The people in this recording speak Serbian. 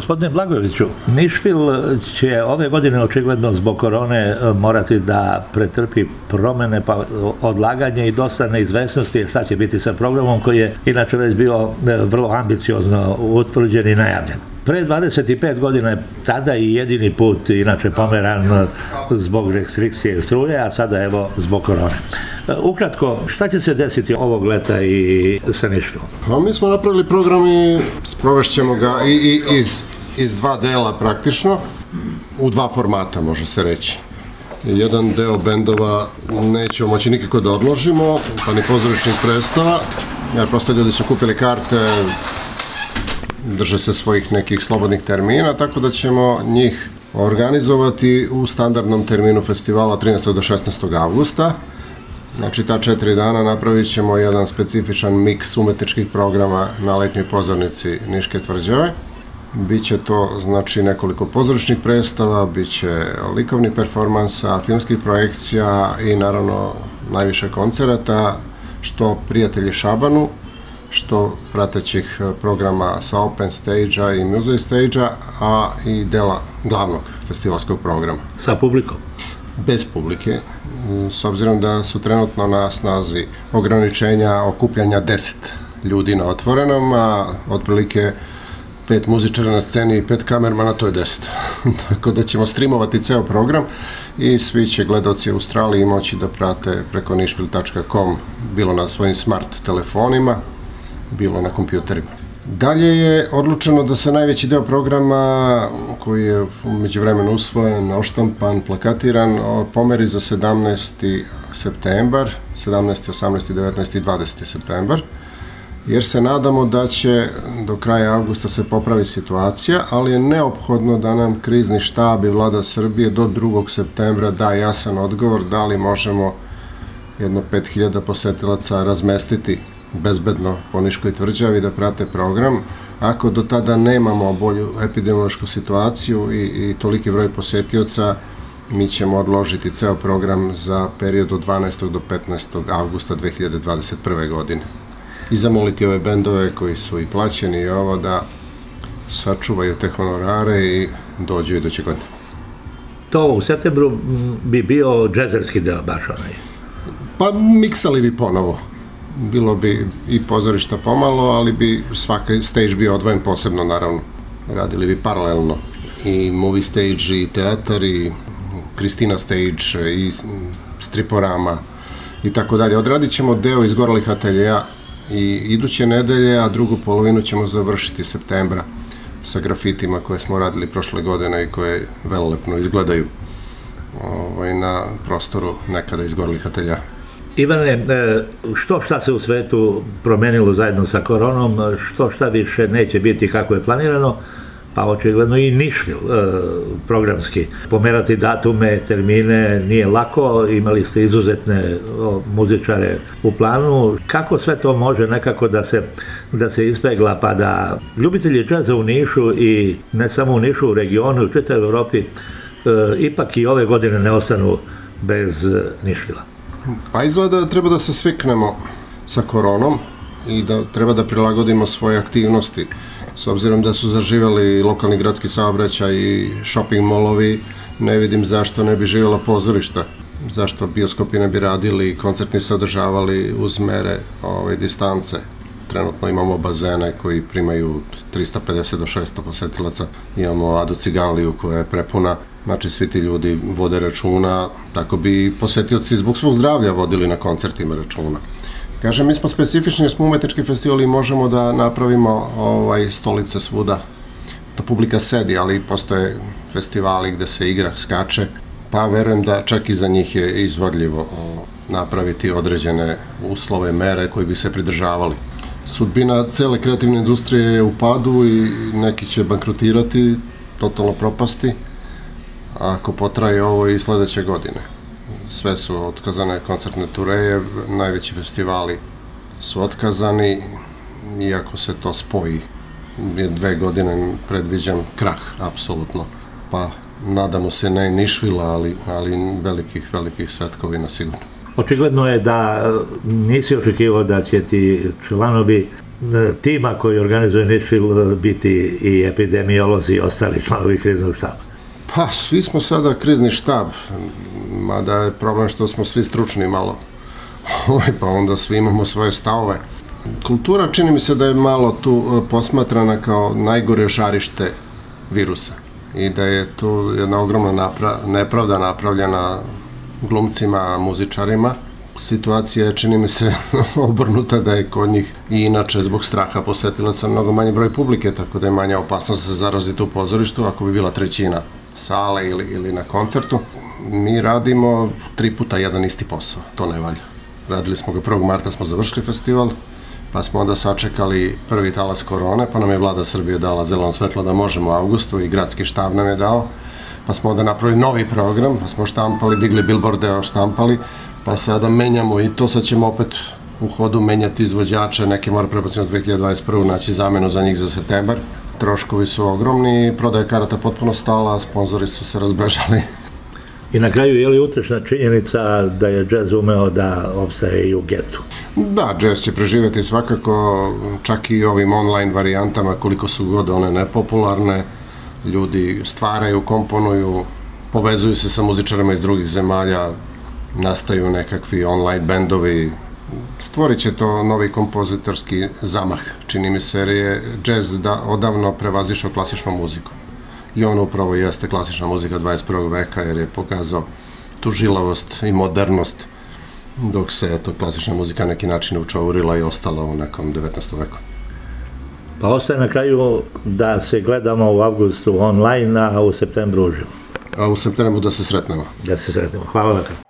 Gospodine Blagojeviću, Nišvil će ove godine očigledno zbog korone e, morati da pretrpi promene, pa odlaganje i dosta neizvesnosti šta će biti sa programom koji je inače već bio e, vrlo ambiciozno utvrđen i najavljen. Pre 25 godina je tada i jedini put inače pomeran zbog restrikcije struje, a sada evo zbog korone. Ukratko, šta će se desiti ovog leta i sa Nišvilom? Pa mi smo napravili program i sprovešćemo ga i, i iz, iz dva dela praktično, u dva formata može se reći. Jedan deo bendova nećemo moći nikako da odložimo, pa ni pozorišnih predstava, jer prosto ljudi su kupili karte, drže se svojih nekih slobodnih termina, tako da ćemo njih organizovati u standardnom terminu festivala 13. do 16. avgusta. Znači, ta četiri dana napravit ćemo jedan specifičan miks umetničkih programa na letnjoj pozornici Niške tvrđave. Biće to, znači, nekoliko pozorišnih predstava, biće likovni performansa, filmskih projekcija i, naravno, najviše koncerata, što prijatelji Šabanu, što pratećih e, programa sa open stage-a i muzej stage-a, a i dela glavnog festivalskog programa. Sa publikom? Bez publike, s obzirom da su trenutno na snazi ograničenja okupljanja 10 ljudi na otvorenom, a otprilike pet muzičara na sceni i pet kamermana, to je deset. Tako da ćemo streamovati ceo program i svi će gledoci u Australiji moći da prate preko nišvil.com bilo na svojim smart telefonima, bilo na kompjuterima. Dalje je odlučeno da se najveći deo programa koji je umeđu vremenu usvojen, oštampan, plakatiran, pomeri za 17. septembar, 17. 18. 19. i 20. septembar, jer se nadamo da će do kraja avgusta se popravi situacija, ali je neophodno da nam krizni štab i vlada Srbije do 2. septembra da jasan odgovor da li možemo jedno 5000 posetilaca razmestiti bezbedno po Niškoj tvrđavi da prate program. Ako do tada nemamo bolju epidemiološku situaciju i, i toliki broj posetioca, mi ćemo odložiti ceo program za period od 12. do 15. avgusta 2021. godine. I zamoliti ove bendove koji su i plaćeni i ovo da sačuvaju te honorare i dođu iduće godine. To u septembru bi bio džezerski deo baš onaj? Pa miksali bi ponovo bilo bi i pozorišta pomalo, ali bi svaka stage bio odvojen posebno, naravno. Radili bi paralelno i movie stage i teatar i Kristina stage i striporama i tako dalje. Odradit ćemo deo izgoralih ateljeja i iduće nedelje, a drugu polovinu ćemo završiti septembra sa grafitima koje smo radili prošle godine i koje velelepno izgledaju ovaj, na prostoru nekada izgoralih ateljeja. Ivane, e, što šta se u svetu promenilo zajedno sa koronom, što šta više neće biti kako je planirano, pa očigledno i Nišvil e, programski. Pomerati datume, termine nije lako, imali ste izuzetne muzičare u planu. Kako sve to može nekako da se, da se ispegla pa da ljubitelji džaza u Nišu i ne samo u Nišu, u regionu, u čitavoj Evropi, e, ipak i ove godine ne ostanu bez Nišvila? Pa izgleda da treba da se sviknemo sa koronom i da treba da prilagodimo svoje aktivnosti. S obzirom da su zaživali lokalni gradski saobraćaj i shopping molovi, ne vidim zašto ne bi živjela pozorišta. Zašto bioskopi ne bi radili, koncertni se održavali uz mere ove, ovaj, distance. Trenutno imamo bazene koji primaju 350 do 600 posetilaca. Imamo Adu Ciganliju koja je prepuna Znači, svi ti ljudi vode računa, tako bi posetioci zbog svog zdravlja vodili na koncertima računa. Kažem, mi smo specifični, smo umetnički festival i možemo da napravimo ovaj, stolice svuda, da publika sedi, ali postoje festivali gde se igra, skače, pa verujem da čak i za njih je izvodljivo napraviti određene uslove, mere koji bi se pridržavali. Sudbina cele kreativne industrije je u padu i neki će bankrotirati, totalno propasti, ako potraje ovo i sledeće godine. Sve su otkazane koncertne tureje, najveći festivali su otkazani, iako se to spoji je dve godine predviđam krah, apsolutno. Pa nadamo se ne Nišvila, ali, ali velikih, velikih svetkovina sigurno. Očigledno je da nisi očekivao da će ti članovi e, tima koji organizuje Nišvil e, biti i epidemiolozi i ostali članovi kriznog štaba. Pa, svi smo sada krizni štab, mada je problem što smo svi stručni malo, Ovaj, pa onda svi imamo svoje stavove. Kultura čini mi se da je malo tu e, posmatrana kao najgore žarište virusa i da je tu jedna ogromna napra nepravda napravljena glumcima, muzičarima. Situacija je, čini mi se, obrnuta da je kod njih i inače zbog straha posetilaca mnogo manji broj publike, tako da je manja opasnost da se zarazite u pozorištu ako bi bila trećina sale ili, ili na koncertu. Mi radimo tri puta jedan isti posao, to ne valja. Radili smo ga 1. marta, smo završili festival, pa smo onda sačekali prvi talas korone, pa nam je vlada Srbije dala zeleno svetlo da možemo u avgustu i gradski štab nam je dao, pa smo onda napravili novi program, pa smo štampali, digli billboarde, štampali, pa sada menjamo i to, sad ćemo opet u hodu menjati izvođače, neke mora prebaciti od 2021. naći zamenu za njih za septembar. Troškovi su ogromni, prodaje karata potpuno stala, sponzori su se razbežali. I na kraju je li utešna činjenica da je džez umeo da obstaje i u getu? Da, jazz će preživeti svakako, čak i ovim online varijantama, koliko su god one nepopularne, ljudi stvaraju, komponuju, povezuju se sa muzičarima iz drugih zemalja, nastaju nekakvi online bendovi, stvorit će to novi kompozitorski zamah, čini mi se, jer je jazz da odavno prevazišao klasičnu muziku. I on upravo jeste klasična muzika 21. veka, jer je pokazao tu žilavost i modernost dok se eto, klasična muzika neki način učaurila i ostala u nekom 19. veku. Pa ostaje na kraju da se gledamo u avgustu online, a u septembru uživo. A u septembru da se sretnemo. Da se sretnemo. Hvala vam.